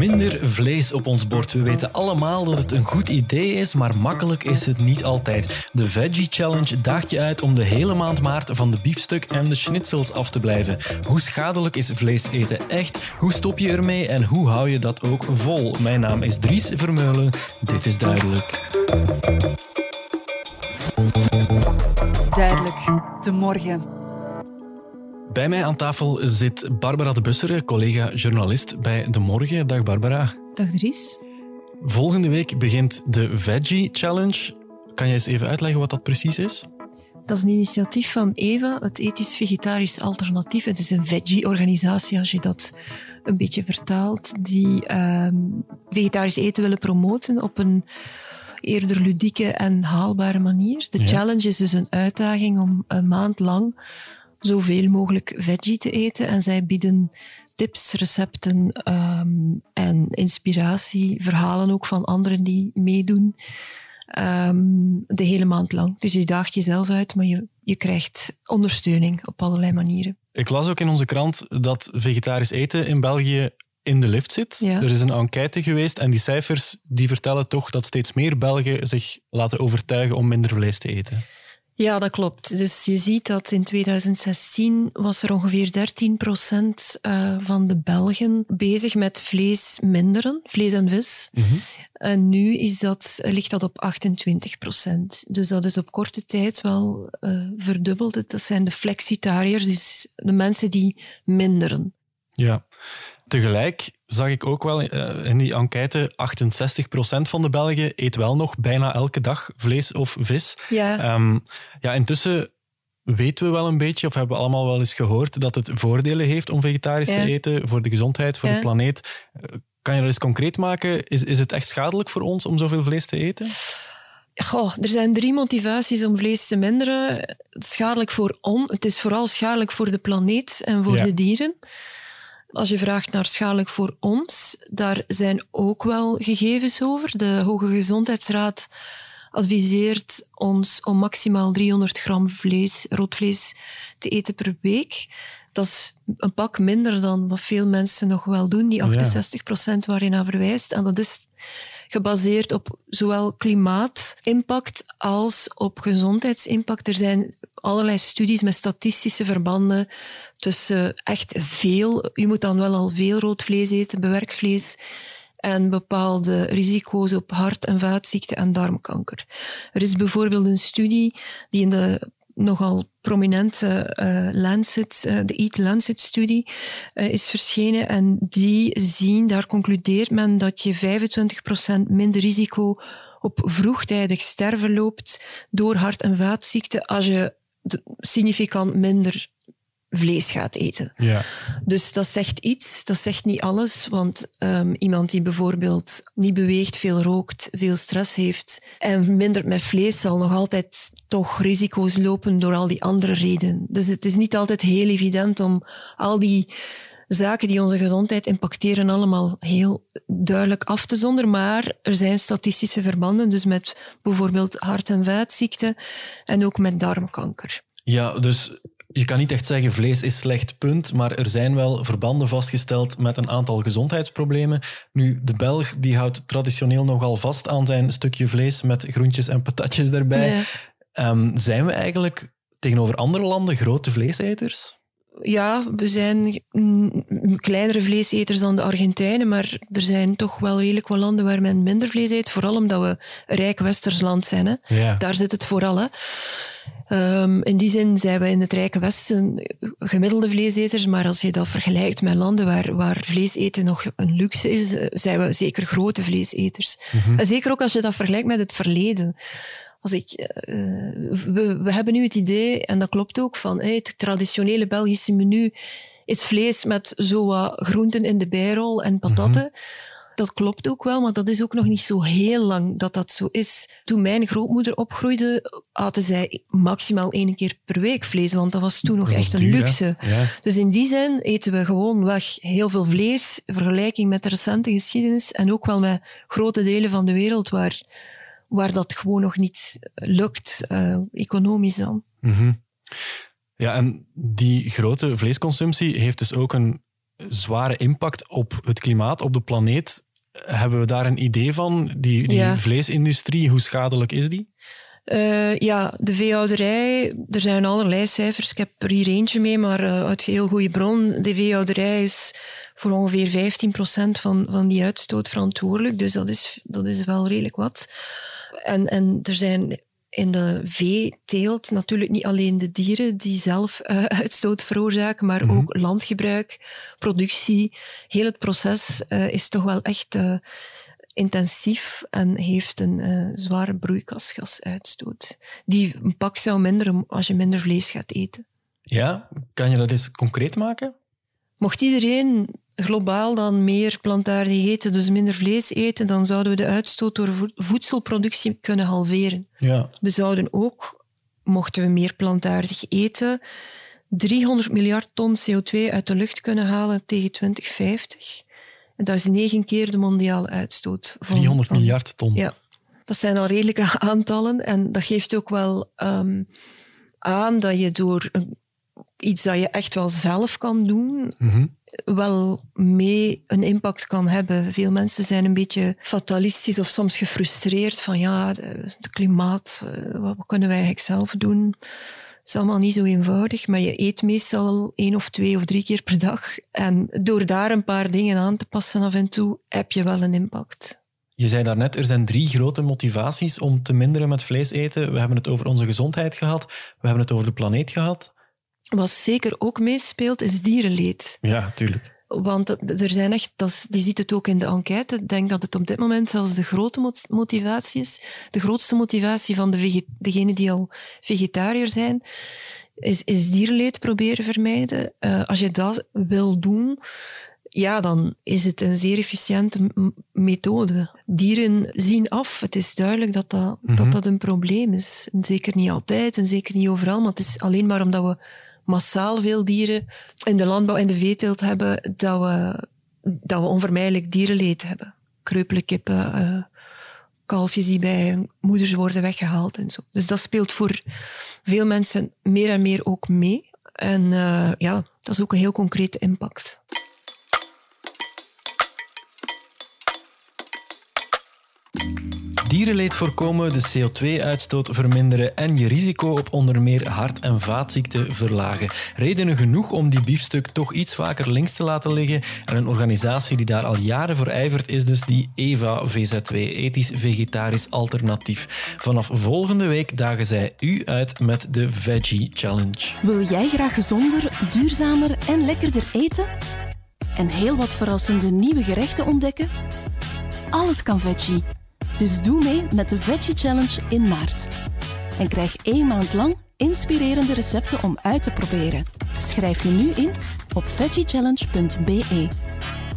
Minder vlees op ons bord. We weten allemaal dat het een goed idee is, maar makkelijk is het niet altijd. De Veggie Challenge daagt je uit om de hele maand maart van de biefstuk en de schnitzels af te blijven. Hoe schadelijk is vlees eten echt? Hoe stop je ermee en hoe hou je dat ook vol? Mijn naam is Dries Vermeulen. Dit is duidelijk. Duidelijk, de morgen. Bij mij aan tafel zit Barbara de Busseren, collega-journalist bij De Morgen. Dag Barbara. Dag Dries. Volgende week begint de Veggie Challenge. Kan je eens even uitleggen wat dat precies is? Dat is een initiatief van EVA, het Ethisch-Vegetarisch Alternatief. Het is een veggie-organisatie, als je dat een beetje vertaalt, die uh, vegetarisch eten willen promoten op een eerder ludieke en haalbare manier. De challenge is dus een uitdaging om een maand lang zoveel mogelijk veggie te eten. En zij bieden tips, recepten um, en inspiratie, verhalen ook van anderen die meedoen. Um, de hele maand lang. Dus je daagt jezelf uit, maar je, je krijgt ondersteuning op allerlei manieren. Ik las ook in onze krant dat vegetarisch eten in België in de lift zit. Ja. Er is een enquête geweest en die cijfers die vertellen toch dat steeds meer Belgen zich laten overtuigen om minder vlees te eten. Ja, dat klopt. Dus je ziet dat in 2016 was er ongeveer 13 procent uh, van de Belgen bezig met vlees minderen, vlees en vis. Mhm. En nu is dat, ligt dat op 28 procent. Dus dat is op korte tijd wel uh, verdubbeld. Dat zijn de flexitariërs, dus de mensen die minderen. Ja. Tegelijk zag ik ook wel uh, in die enquête, 68% van de Belgen eet wel nog bijna elke dag vlees of vis. Ja. Um, ja, intussen weten we wel een beetje, of hebben we allemaal wel eens gehoord, dat het voordelen heeft om vegetarisch Ja. te eten voor de gezondheid, voor Ja. de planeet. Uh, Kan je dat eens concreet maken? Is, is het echt schadelijk voor ons om zoveel vlees te eten? Goh, er zijn drie motivaties om vlees te minderen. Schadelijk voor on, het is vooral schadelijk voor de planeet en voor Ja. de dieren. Als je vraagt naar schadelijk voor ons, daar zijn ook wel gegevens over. De Hoge Gezondheidsraad adviseert ons om maximaal 300 gram vlees, rood vlees te eten per week. Dat is een pak minder dan wat veel mensen nog wel doen, die 68 procent waar je naar verwijst. En dat is gebaseerd op zowel klimaatimpact als op gezondheidsimpact. Er zijn allerlei studies met statistische verbanden tussen echt veel, u moet dan wel al veel rood vlees eten, bewerkt vlees, en bepaalde risico's op hart- en vaatziekten en darmkanker. Er is bijvoorbeeld een studie die in de nogal prominente eh, Lancet, eh, de Eat Lancet-studie, eh, is verschenen. En die zien, daar concludeert men dat je 25% minder risico op vroegtijdig sterven loopt door hart- en vaatziekten als je significant minder vlees gaat eten. Ja. Dus dat zegt iets, dat zegt niet alles, want um, iemand die bijvoorbeeld niet beweegt, veel rookt, veel stress heeft en minder met vlees zal nog altijd toch risico's lopen door al die andere redenen. Dus het is niet altijd heel evident om al die zaken die onze gezondheid impacteren allemaal heel duidelijk af te zonderen, maar er zijn statistische verbanden, dus met bijvoorbeeld hart- en vaatziekten en ook met darmkanker. Ja, dus je kan niet echt zeggen vlees is slecht, punt. Maar er zijn wel verbanden vastgesteld met een aantal gezondheidsproblemen. Nu, de Belg die houdt traditioneel nogal vast aan zijn stukje vlees met groentjes en patatjes erbij. Um, zijn we eigenlijk tegenover andere landen grote vleeseters? Ja, we zijn mm, kleinere vleeseters dan de Argentijnen, maar er zijn toch wel redelijk wat landen waar men minder vlees eet. Vooral omdat we een rijk westers land zijn. Hè. Ja. Daar zit het vooral. Hè. Um, in die zin zijn we in het rijke westen gemiddelde vleeseters, maar als je dat vergelijkt met landen waar, waar vlees eten nog een luxe is, zijn we zeker grote vleeseters. Mhm. En zeker ook als je dat vergelijkt met het verleden. Als ik, uh, we, we hebben nu het idee, en dat klopt ook, van hey, het traditionele Belgische menu is vlees met zo wat groenten in de bijrol en patatten. Mhm. Dat klopt ook wel, maar dat is ook nog niet zo heel lang dat dat zo is. Toen mijn grootmoeder opgroeide, aten zij maximaal één keer per week vlees, want dat was toen nog Dat echt een duur, luxe. Ja. Dus in die zin eten we gewoon weg heel veel vlees, in vergelijking met de recente geschiedenis en ook wel met grote delen van de wereld waar, waar dat gewoon nog niet lukt, uh, economisch dan. Mhm. Ja, en die grote vleesconsumptie heeft dus ook een zware impact op het klimaat, op de planeet. Hebben we daar een idee van? Die, die vleesindustrie, hoe schadelijk is die? Uh, ja, de veehouderij, er zijn allerlei cijfers. Ik heb er hier eentje mee, maar uh, uit heel goede bron. De veehouderij is voor ongeveer 15% van, van die uitstoot verantwoordelijk. Dus dat is, dat is wel redelijk wat. En, en er zijn in de veeteelt natuurlijk niet alleen de dieren die zelf uh, uitstoot veroorzaken, maar mhm. ook landgebruik, productie. Heel het proces uh, is toch wel echt uh, intensief en heeft een zware broeikasgasuitstoot. Die een pak zou minderen als je minder vlees gaat eten. Ja, kan je dat eens concreet maken? Mocht iedereen globaal dan meer plantaardig eten, dus minder vlees eten, dan zouden we de uitstoot door voedselproductie kunnen halveren. Ja. We zouden ook, mochten we meer plantaardig eten, 300 miljard ton CO2 uit de lucht kunnen halen tegen 2050. En dat is negen keer de mondiale uitstoot. Van, 300 miljard ton. Ja, dat zijn al redelijke aantallen. En dat geeft ook wel um, aan dat je door een, iets dat je echt wel zelf kan doen, mm wel mee een impact kan hebben. Veel mensen zijn een beetje fatalistisch of soms gefrustreerd van ja, het klimaat, eh, wat kunnen wij eigenlijk zelf doen? Het is allemaal niet zo eenvoudig, maar je eet meestal één of twee of drie keer per dag. En door daar een paar dingen aan te passen af en toe, heb je wel een impact. Je zei daarnet, er zijn drie grote motivaties om te minderen met vlees eten. We hebben het over onze gezondheid gehad, we hebben het over de planeet gehad. Wat zeker ook meespeelt, is dierenleed. Ja, tuurlijk. Want er zijn echt, dat je ziet het ook in de enquête, ik denk dat het op dit moment zelfs de grote motivatie is. De grootste motivatie van de degenen die al vegetariër zijn, is, is dierenleed proberen vermijden. Uh, als je dat wil doen, ja, dan is het een zeer efficiënte methode. Dieren zien af. Het is duidelijk dat dat, dat, mhm. dat een probleem is. En zeker niet altijd en zeker niet overal, maar het is alleen maar omdat we massaal veel dieren in de landbouw en de veeteelt hebben, dat we, dat we onvermijdelijk dierenleed hebben. Kreupele kippen, uh, kalfjes die bij moeders worden weggehaald en zo. Dus dat speelt voor veel mensen meer en meer ook mee. En uh, ja, dat is ook een heel concrete impact. Dierenleed voorkomen, de CO2-uitstoot verminderen en je risico op onder meer hart- en vaatziekten verlagen. Redenen genoeg om die biefstuk toch iets vaker links te laten liggen. En een organisatie die daar al jaren voor ijvert is dus die EVA VZW, Ethisch Vegetarisch Alternatief. Vanaf volgende week dagen zij u uit met de Veggie Challenge. Wil jij graag gezonder, duurzamer en lekkerder eten? En heel wat verrassende nieuwe gerechten ontdekken? Alles kan veggie. Dus doe mee met de Veggie Challenge in maart. En krijg één maand lang inspirerende recepten om uit te proberen. Schrijf je nu in op veggiechallenge.be.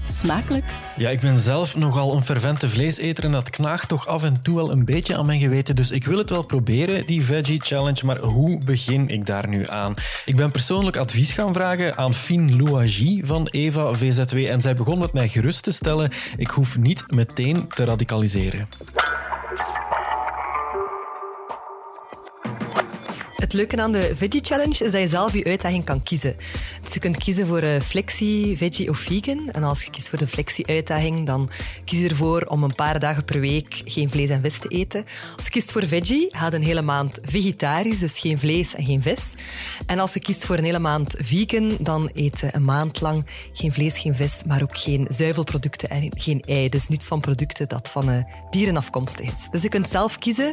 Smakelijk! Ja, ik ben zelf nogal een fervente vleeseter en dat knaagt toch af en toe wel een beetje aan mijn geweten. Dus ik wil het wel proberen, die Veggie Challenge, maar hoe begin ik daar nu aan? Ik ben persoonlijk advies gaan vragen aan Fien Louagie van Eva VZW en zij begon met mij gerust te stellen. Ik hoef niet meteen te radicaliseren. Het leuke aan de Veggie Challenge is dat je zelf je uitdaging kan kiezen. Dus je kunt kiezen voor uh, flexie, veggie of vegan. En als je kiest voor de flexie-uitdaging, dan kies je ervoor om een paar dagen per week geen vlees en vis te eten. Als je kiest voor veggie, gaat een hele maand vegetarisch, dus geen vlees en geen vis. En als je kiest voor een hele maand vegan, dan eet je een maand lang geen vlees, geen vis, maar ook geen zuivelproducten en geen ei. Dus niets van producten dat van uh, dieren afkomstig is. Dus je kunt zelf kiezen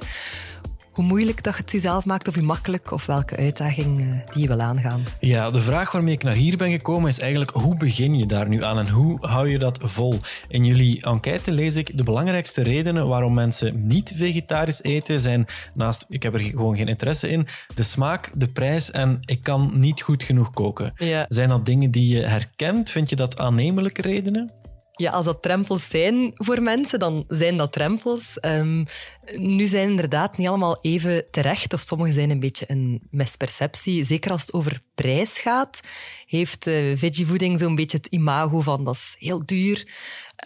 hoe moeilijk dat je het jezelf maakt of hoe makkelijk of welke uitdaging eh, die je wil aangaan. Ja, de vraag waarmee ik naar hier ben gekomen is eigenlijk hoe begin je daar nu aan en hoe hou je dat vol? In jullie enquête lees ik de belangrijkste redenen waarom mensen niet vegetarisch eten zijn naast, ik heb er gewoon geen interesse in, de smaak, de prijs en ik kan niet goed genoeg koken. Zijn dat dingen die je herkent? Vind je dat aannemelijke redenen? Ja, als dat drempels zijn voor mensen, dan zijn dat drempels. Um, nu zijn inderdaad niet allemaal even terecht, of sommige zijn een beetje een misperceptie. Zeker als het over prijs gaat, heeft uh, veggievoeding zo'n beetje het imago van dat is heel duur.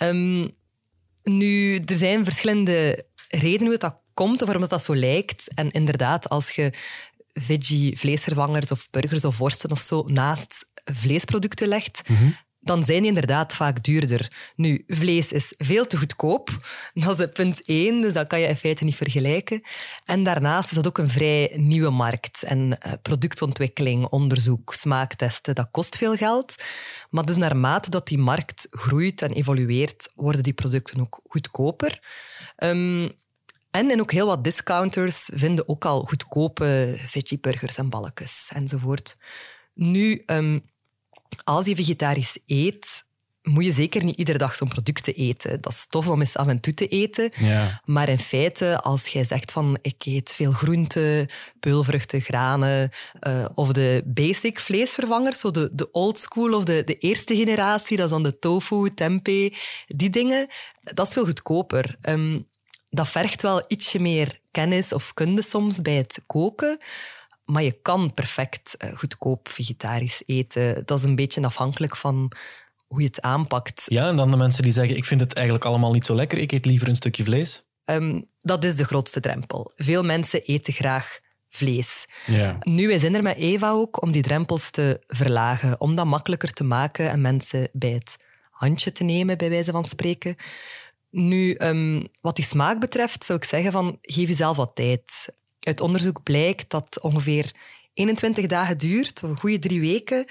Um, nu, er zijn verschillende redenen hoe dat komt, of waarom dat zo lijkt. En inderdaad, als je veggie vleesvervangers of burgers of worsten of zo naast vleesproducten legt, dan zijn die inderdaad vaak duurder. Nu, vlees is veel te goedkoop. Dat is het punt één, dus dat kan je in feite niet vergelijken. En daarnaast is dat ook een vrij nieuwe markt. En eh, productontwikkeling, onderzoek, smaaktesten, dat kost veel geld. Maar dus naarmate dat die markt groeit en evolueert, worden die producten ook goedkoper. Um, en, en ook heel wat discounters vinden ook al goedkope veggieburgers en balkjes enzovoort. Nu, um, als je vegetarisch eet, moet je zeker niet iedere dag zo'n producten eten. Dat is tof om eens af en toe te eten. Ja. Maar in feite, als jij zegt van ik eet veel groenten, peulvruchten, granen uh, of de basic vleesvervangers, zo de, de old school of de, de eerste generatie, dat is dan de tofu, tempeh, die dingen, dat is veel goedkoper. Um, dat vergt wel ietsje meer kennis of kunde soms bij het koken. Maar je kan perfect uh, goedkoop vegetarisch eten. Dat is een beetje afhankelijk van hoe je het aanpakt. Ja, en dan de mensen die zeggen, ik vind het eigenlijk allemaal niet zo lekker, ik eet liever een stukje vlees. Um, dat is de grootste drempel. Veel mensen eten graag vlees. Ja. Nu, wij zijn er met Eva ook om die drempels te verlagen, om dat makkelijker te maken en mensen bij het handje te nemen, bij wijze van spreken. Nu, um, wat die smaak betreft, zou ik zeggen van geef jezelf wat tijd. Uit onderzoek blijkt dat ongeveer 21 dagen duurt, of een goede drie weken,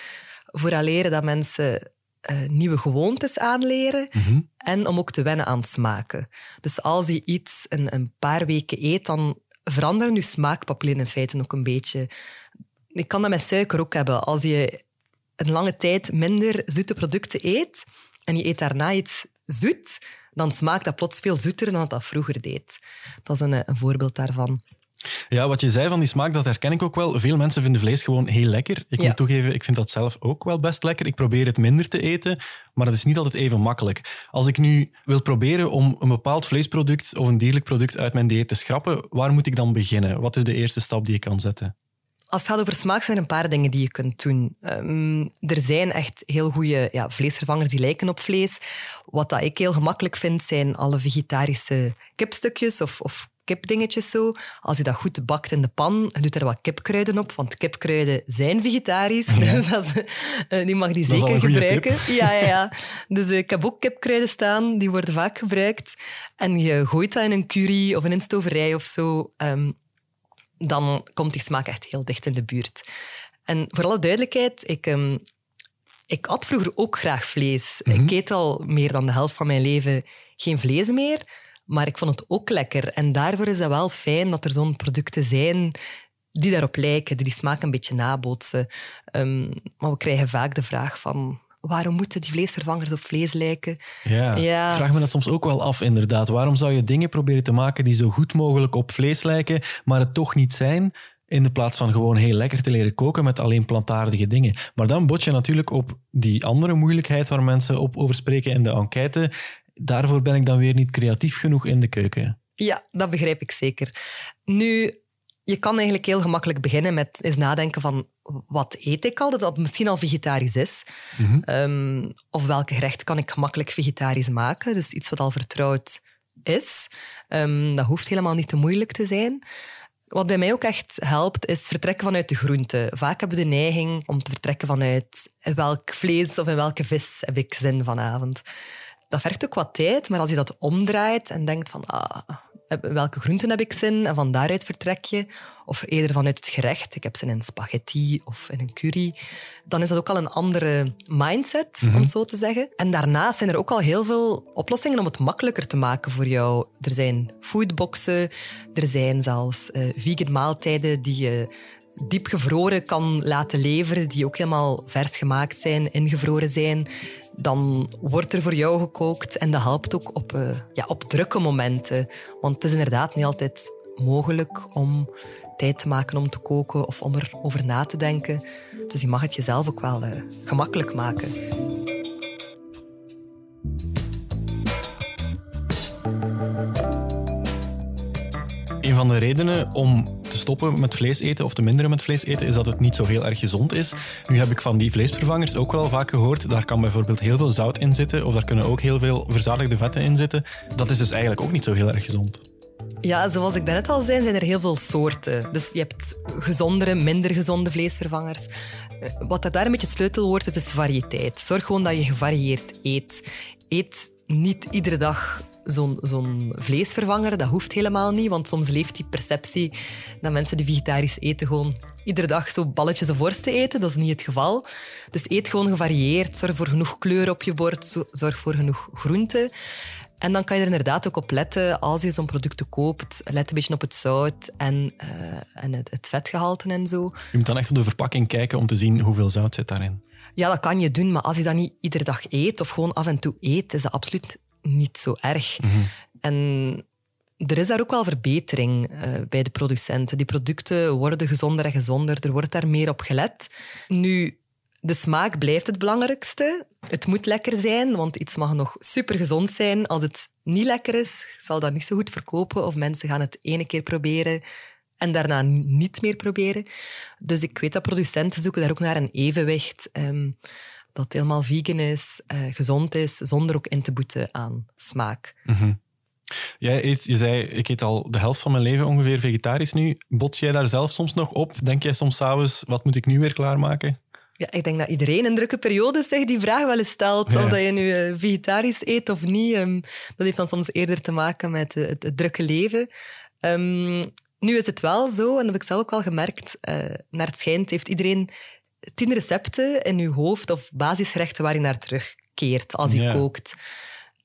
voor leren dat mensen uh, nieuwe gewoontes aanleren Mm -hmm. en om ook te wennen aan smaken. Dus als je iets een, een paar weken eet, dan veranderen je smaakpapillen in feite ook een beetje. Ik kan dat met suiker ook hebben. Als je een lange tijd minder zoete producten eet en je eet daarna iets zoet, dan smaakt dat plots veel zoeter dan dat vroeger deed. Dat is een, een voorbeeld daarvan. Ja, wat je zei van die smaak, dat herken ik ook wel. Veel mensen vinden vlees gewoon heel lekker. Ik Ja. moet toegeven, ik vind dat zelf ook wel best lekker. Ik probeer het minder te eten, maar het is niet altijd even makkelijk. Als ik nu wil proberen om een bepaald vleesproduct of een dierlijk product uit mijn dieet te schrappen, waar moet ik dan beginnen? Wat is de eerste stap die ik kan zetten? Als het gaat over smaak, zijn er een paar dingen die je kunt doen. Um, er zijn echt heel goede ja, vleesvervangers die lijken op vlees. Wat dat ik heel gemakkelijk vind, zijn alle vegetarische kipstukjes of, of kipdingetjes zo. Als je dat goed bakt in de pan, je doet er wat kipkruiden op, want kipkruiden zijn vegetarisch. Ja. Dus dat is, eh, die mag die Dat zeker gebruiken. Ja, ja, ja. Dus eh, ik heb ook kipkruiden staan, die worden vaak gebruikt. En je gooit dat in een curry of in een stoverij of zo. Um, dan komt die smaak echt heel dicht in de buurt. En voor alle duidelijkheid, ik, um, ik at vroeger ook graag vlees. Mhm. Ik eet al meer dan de helft van mijn leven geen vlees meer, maar ik vond het ook lekker. En daarvoor is het wel fijn dat er zo'n producten zijn die daarop lijken, die die smaak een beetje nabootsen. Um, maar we krijgen vaak de vraag van... Waarom moeten die vleesvervangers op vlees lijken? Ja, Ja. ik vraag me dat soms ook wel af, inderdaad. Waarom zou je dingen proberen te maken die zo goed mogelijk op vlees lijken, maar het toch niet zijn, in de plaats van gewoon heel lekker te leren koken met alleen plantaardige dingen? Maar dan bot je natuurlijk op die andere moeilijkheid waar mensen op over spreken in de enquête. Daarvoor ben ik dan weer niet creatief genoeg in de keuken. Ja, dat begrijp ik zeker. Nu, je kan eigenlijk heel gemakkelijk beginnen met eens nadenken van wat eet ik al, dat dat misschien al vegetarisch is. Mhm. Um, of welke gerecht kan ik gemakkelijk vegetarisch maken. Dus iets wat al vertrouwd is. Um, dat hoeft helemaal niet te moeilijk te zijn. Wat bij mij ook echt helpt, is vertrekken vanuit de groente. Vaak hebben we de neiging om te vertrekken vanuit welk vlees of in welke vis heb ik zin vanavond. Dat vergt ook wat tijd, maar als je dat omdraait en denkt van ah, welke groenten heb ik zin en van daaruit vertrek je, of eerder vanuit het gerecht, ik heb zin in spaghetti of in een curry, dan is dat ook al een andere mindset, Mhm. om het zo te zeggen. En daarnaast zijn er ook al heel veel oplossingen om het makkelijker te maken voor jou. Er zijn foodboxen, er zijn zelfs eh, vegan maaltijden die je diep gevroren kan laten leveren, die ook helemaal vers gemaakt zijn, ingevroren zijn. Dan wordt er voor jou gekookt en dat helpt ook op, uh, ja, op drukke momenten. Want het is inderdaad niet altijd mogelijk om tijd te maken om te koken of om erover na te denken. Dus je mag het jezelf ook wel uh, gemakkelijk maken. Een van de redenen om te stoppen met vlees eten of te minderen met vlees eten is dat het niet zo heel erg gezond is. Nu heb ik van die vleesvervangers ook wel vaak gehoord. Daar kan bijvoorbeeld heel veel zout in zitten of daar kunnen ook heel veel verzadigde vetten in zitten. Dat is dus eigenlijk ook niet zo heel erg gezond. Ja, zoals ik daarnet al zei, zijn er heel veel soorten. Dus je hebt gezondere, minder gezonde vleesvervangers. Eh, wat daar een beetje het sleutelwoord is, is variëteit. Zorg gewoon dat je gevarieerd eet. Eet niet iedere dag zo'n zo'n vleesvervanger. Dat hoeft helemaal niet, want soms leeft die perceptie dat mensen die vegetarisch eten gewoon iedere dag zo balletjes of worsten eten. Dat is niet het geval. Dus eet gewoon gevarieerd. Zorg voor genoeg kleur op je bord. Zorg voor genoeg groenten. En dan kan je er inderdaad ook op letten als je zo'n producten koopt. Let een beetje op het zout en, uh, en het, het, vetgehalte en zo. Je moet dan echt op de verpakking kijken om te zien hoeveel zout zit daarin. Ja, dat kan je doen, maar als je dat niet iedere dag eet of gewoon af en toe eet, is dat absoluut niet zo erg. Mhm. En er is daar ook wel verbetering uh, bij de producenten. Die producten worden gezonder en gezonder. Er wordt daar meer op gelet. Nu, de smaak blijft het belangrijkste. Het moet lekker zijn, want iets mag nog super gezond zijn. Als het niet lekker is, zal dat niet zo goed verkopen. Of mensen gaan het ene keer proberen en daarna niet meer proberen. Dus ik weet dat producenten zoeken daar ook naar een evenwicht. Um, dat helemaal vegan is, uh, gezond is, zonder ook in te boeten aan smaak. Mm Jij eet, je zei, ik eet al de helft van mijn leven ongeveer vegetarisch nu. Bots jij daar zelf soms nog op? Denk jij soms s'avonds, wat moet ik nu weer klaarmaken? Ja, ik denk dat iedereen in drukke periodes zich die vraag wel eens stelt. Of dat je nu uh, vegetarisch eet of niet. Um, dat heeft dan soms eerder te maken met uh, het, het, drukke leven. Um, nu is het wel zo, en dat heb ik zelf ook al gemerkt, uh, naar het schijnt heeft iedereen tien recepten in je hoofd of basisgerechten waar je naar terugkeert als je yeah. kookt.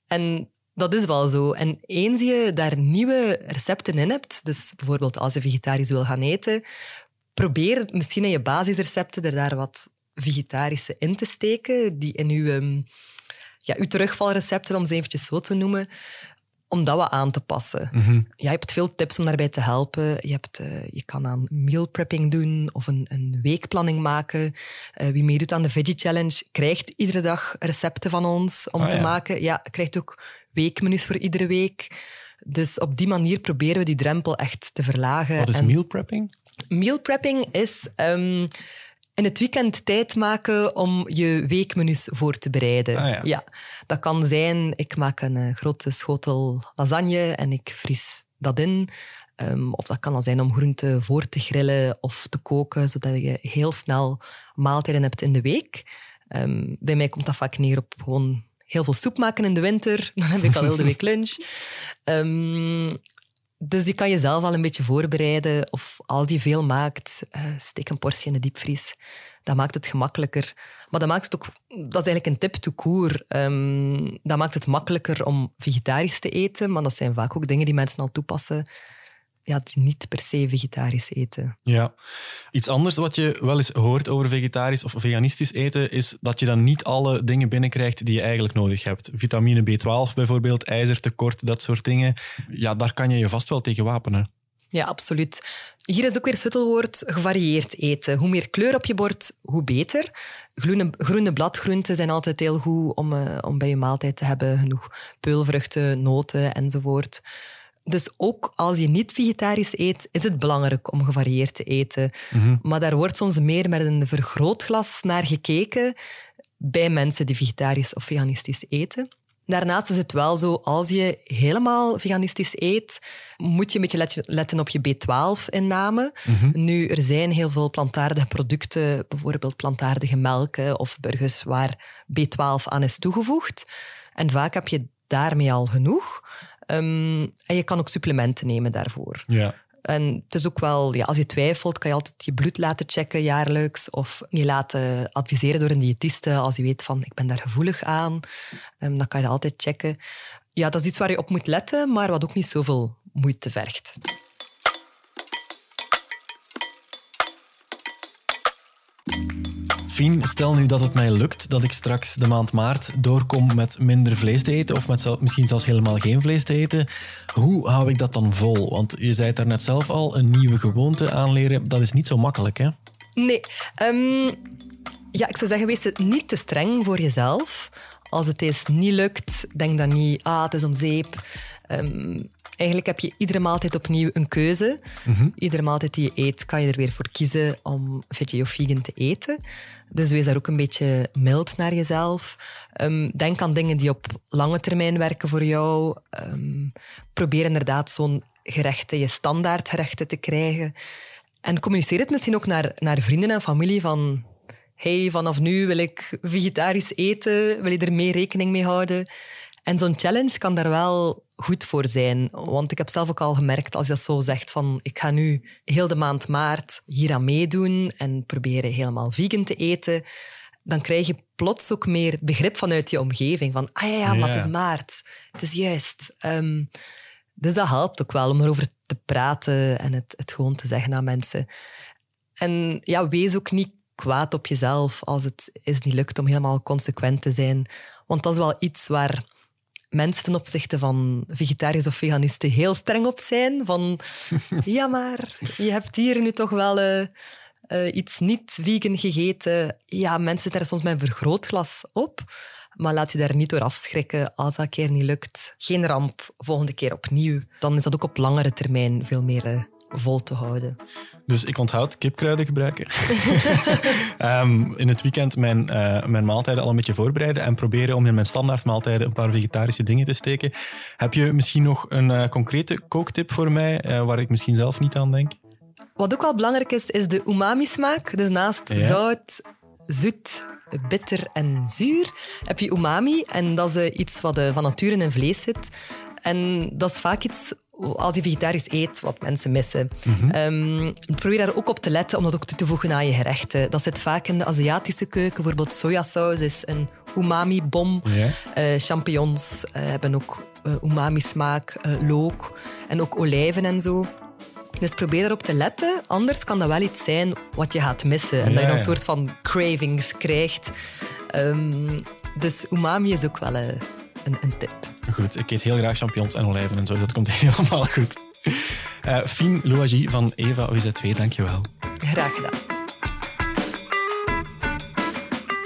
En dat is wel zo. En eens je daar nieuwe recepten in hebt, dus bijvoorbeeld als je vegetarisch wil gaan eten, probeer misschien in je basisrecepten er daar wat vegetarische in te steken, die in uw, um, ja, uw terugvalrecepten, om ze eventjes zo te noemen, om dat wat aan te passen. Mm -hmm. ja, je hebt veel tips om daarbij te helpen. Je, hebt, uh, je kan aan meal prepping doen of een, een weekplanning maken. Uh, wie meedoet aan de Veggie Challenge krijgt iedere dag recepten van ons om Ah, te ja. maken. Ja, krijgt ook weekmenus voor iedere week. Dus op die manier proberen we die drempel echt te verlagen. Wat is En- meal prepping? Meal prepping is ehm, in het weekend tijd maken om je weekmenus voor te bereiden. Ah, ja. dat kan zijn, ik maak een eh, grote schotel lasagne en ik vries dat in. Ehm, of dat kan dan zijn om groenten voor te grillen of te koken, zodat je heel snel maaltijden hebt in de week. Ehm, bij mij komt dat vaak neer op gewoon heel veel soep maken in de winter. Dan heb ik al heel de week lunch. Ehm, dus je kan jezelf al een beetje voorbereiden. Of als je veel maakt, eh, steek een portie in de diepvries. Dat maakt het gemakkelijker. Maar dat maakt het ook... Dat is eigenlijk een tip to court. Ehm, dat maakt het makkelijker om vegetarisch te eten. Maar dat zijn vaak ook dingen die mensen al toepassen. Ja, die niet per se vegetarisch eten. Ja. Iets anders wat je wel eens hoort over vegetarisch of veganistisch eten, is dat je dan niet alle dingen binnenkrijgt die je eigenlijk nodig hebt. Vitamine B12 bijvoorbeeld, ijzertekort, dat soort dingen. Ja, daar kan je je vast wel tegen wapenen. Ja, absoluut. Hier is ook weer het sleutelwoord gevarieerd eten. Hoe meer kleur op je bord, hoe beter. Groene, groene bladgroenten zijn altijd heel goed om, eh, om bij je maaltijd te hebben. Genoeg peulvruchten, noten enzovoort. Dus ook als je niet vegetarisch eet, is het belangrijk om gevarieerd te eten. Maar daar wordt soms meer met een vergrootglas naar gekeken bij mensen die vegetarisch of veganistisch eten. Daarnaast is het wel zo, als je helemaal veganistisch eet, moet je een beetje let- letten op je B12-inname. Nu, er zijn heel veel plantaardige producten, bijvoorbeeld plantaardige melken of burgers, waar B12 aan is toegevoegd. En vaak heb je daarmee al genoeg. Ehm, en je kan ook supplementen nemen daarvoor. Ja. En het is ook wel, ja, als je twijfelt, kan je altijd je bloed laten checken jaarlijks. Of je laten adviseren door een diëtiste als je weet van ik ben daar gevoelig aan. Ehm, dan kan je dat altijd checken. Ja, dat is iets waar je op moet letten, maar wat ook niet zoveel moeite vergt. Stel nu dat het mij lukt dat ik straks de maand maart doorkom met minder vlees te eten of met misschien zelfs helemaal geen vlees te eten. Hoe hou ik dat dan vol? Want je zei het daarnet zelf al, een nieuwe gewoonte aanleren, dat is niet zo makkelijk, hè? Nee, ehm, ja, ik zou zeggen, wees het niet te streng voor jezelf. Als het eens niet lukt, denk dan niet, ah, het is om zeep. Ehm, Eigenlijk heb je iedere maaltijd opnieuw een keuze. Iedere maaltijd die je eet, kan je er weer voor kiezen om veggie of vegan te eten. Dus wees daar ook een beetje mild naar jezelf. Ehm, denk aan dingen die op lange termijn werken voor jou. Ehm, probeer inderdaad zo'n gerechten, je standaardgerechten te krijgen. En communiceer het misschien ook naar, naar vrienden en familie van... Hey, vanaf nu wil ik vegetarisch eten. Wil je er meer rekening mee houden? En zo'n challenge kan daar wel goed voor zijn. Want ik heb zelf ook al gemerkt, als je dat zo zegt van ik ga nu heel de maand maart hier aan meedoen en proberen helemaal vegan te eten, dan krijg je plots ook meer begrip vanuit je omgeving. Van, ah ja, ja maar het is maart. Het is juist. Ehm, dus dat helpt ook wel om erover te praten en het, het gewoon te zeggen aan mensen. En ja, wees ook niet kwaad op jezelf als het is niet lukt om helemaal consequent te zijn. Want dat is wel iets waar mensen ten opzichte van vegetariërs of veganisten heel streng op zijn. Van, ja, maar je hebt hier nu toch wel uh, uh, iets niet vegan gegeten. Ja, mensen daar soms met een vergrootglas op. Maar laat je daar niet door afschrikken als dat een keer niet lukt. Geen ramp, volgende keer opnieuw. Dan is dat ook op langere termijn veel meer uh, vol te houden. Dus ik onthoud kipkruiden gebruiken. um, in het weekend mijn, uh, mijn maaltijden al een beetje voorbereiden en proberen om in mijn standaardmaaltijden een paar vegetarische dingen te steken. Heb je misschien nog een uh, concrete kooktip voor mij uh, waar ik misschien zelf niet aan denk? Wat ook wel belangrijk is, is de umami-smaak. Dus naast ja. zout, zoet, bitter en zuur heb je umami. En dat is iets wat van nature in vlees zit. En dat is vaak iets als je vegetarisch eet, wat mensen missen. Mm-hmm. um, probeer daar ook op te letten om dat ook toe te voegen aan je gerechten. Dat zit vaak in de Aziatische keuken. Bijvoorbeeld sojasaus is een umami-bom. Yeah. Uh, champignons uh, hebben ook uh, umami-smaak, look en ook olijven en zo. Dus probeer erop te letten, anders kan dat wel iets zijn wat je gaat missen. En ja, dat je dan een soort van cravings krijgt. Um, dus umami is ook wel een, een, een tip. Goed, ik eet heel graag champignons en olijven en zo. Dat komt helemaal goed. Uh, Fien Louagie van Eva OZ2, dankjewel. Graag gedaan.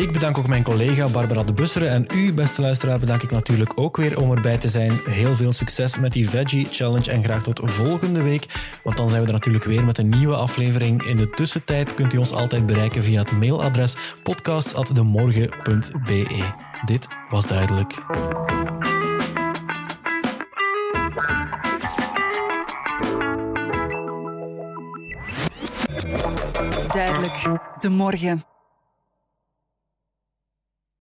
Ik bedank ook mijn collega Barbara de Busseren en u, beste luisteraar, bedank ik natuurlijk ook weer om erbij te zijn. Heel veel succes met die Veggie Challenge en graag tot volgende week, want dan zijn we er natuurlijk weer met een nieuwe aflevering. In de tussentijd kunt u ons altijd bereiken via het mailadres podcasts.demorgen.be. Dit was duidelijk. Duidelijk, de morgen.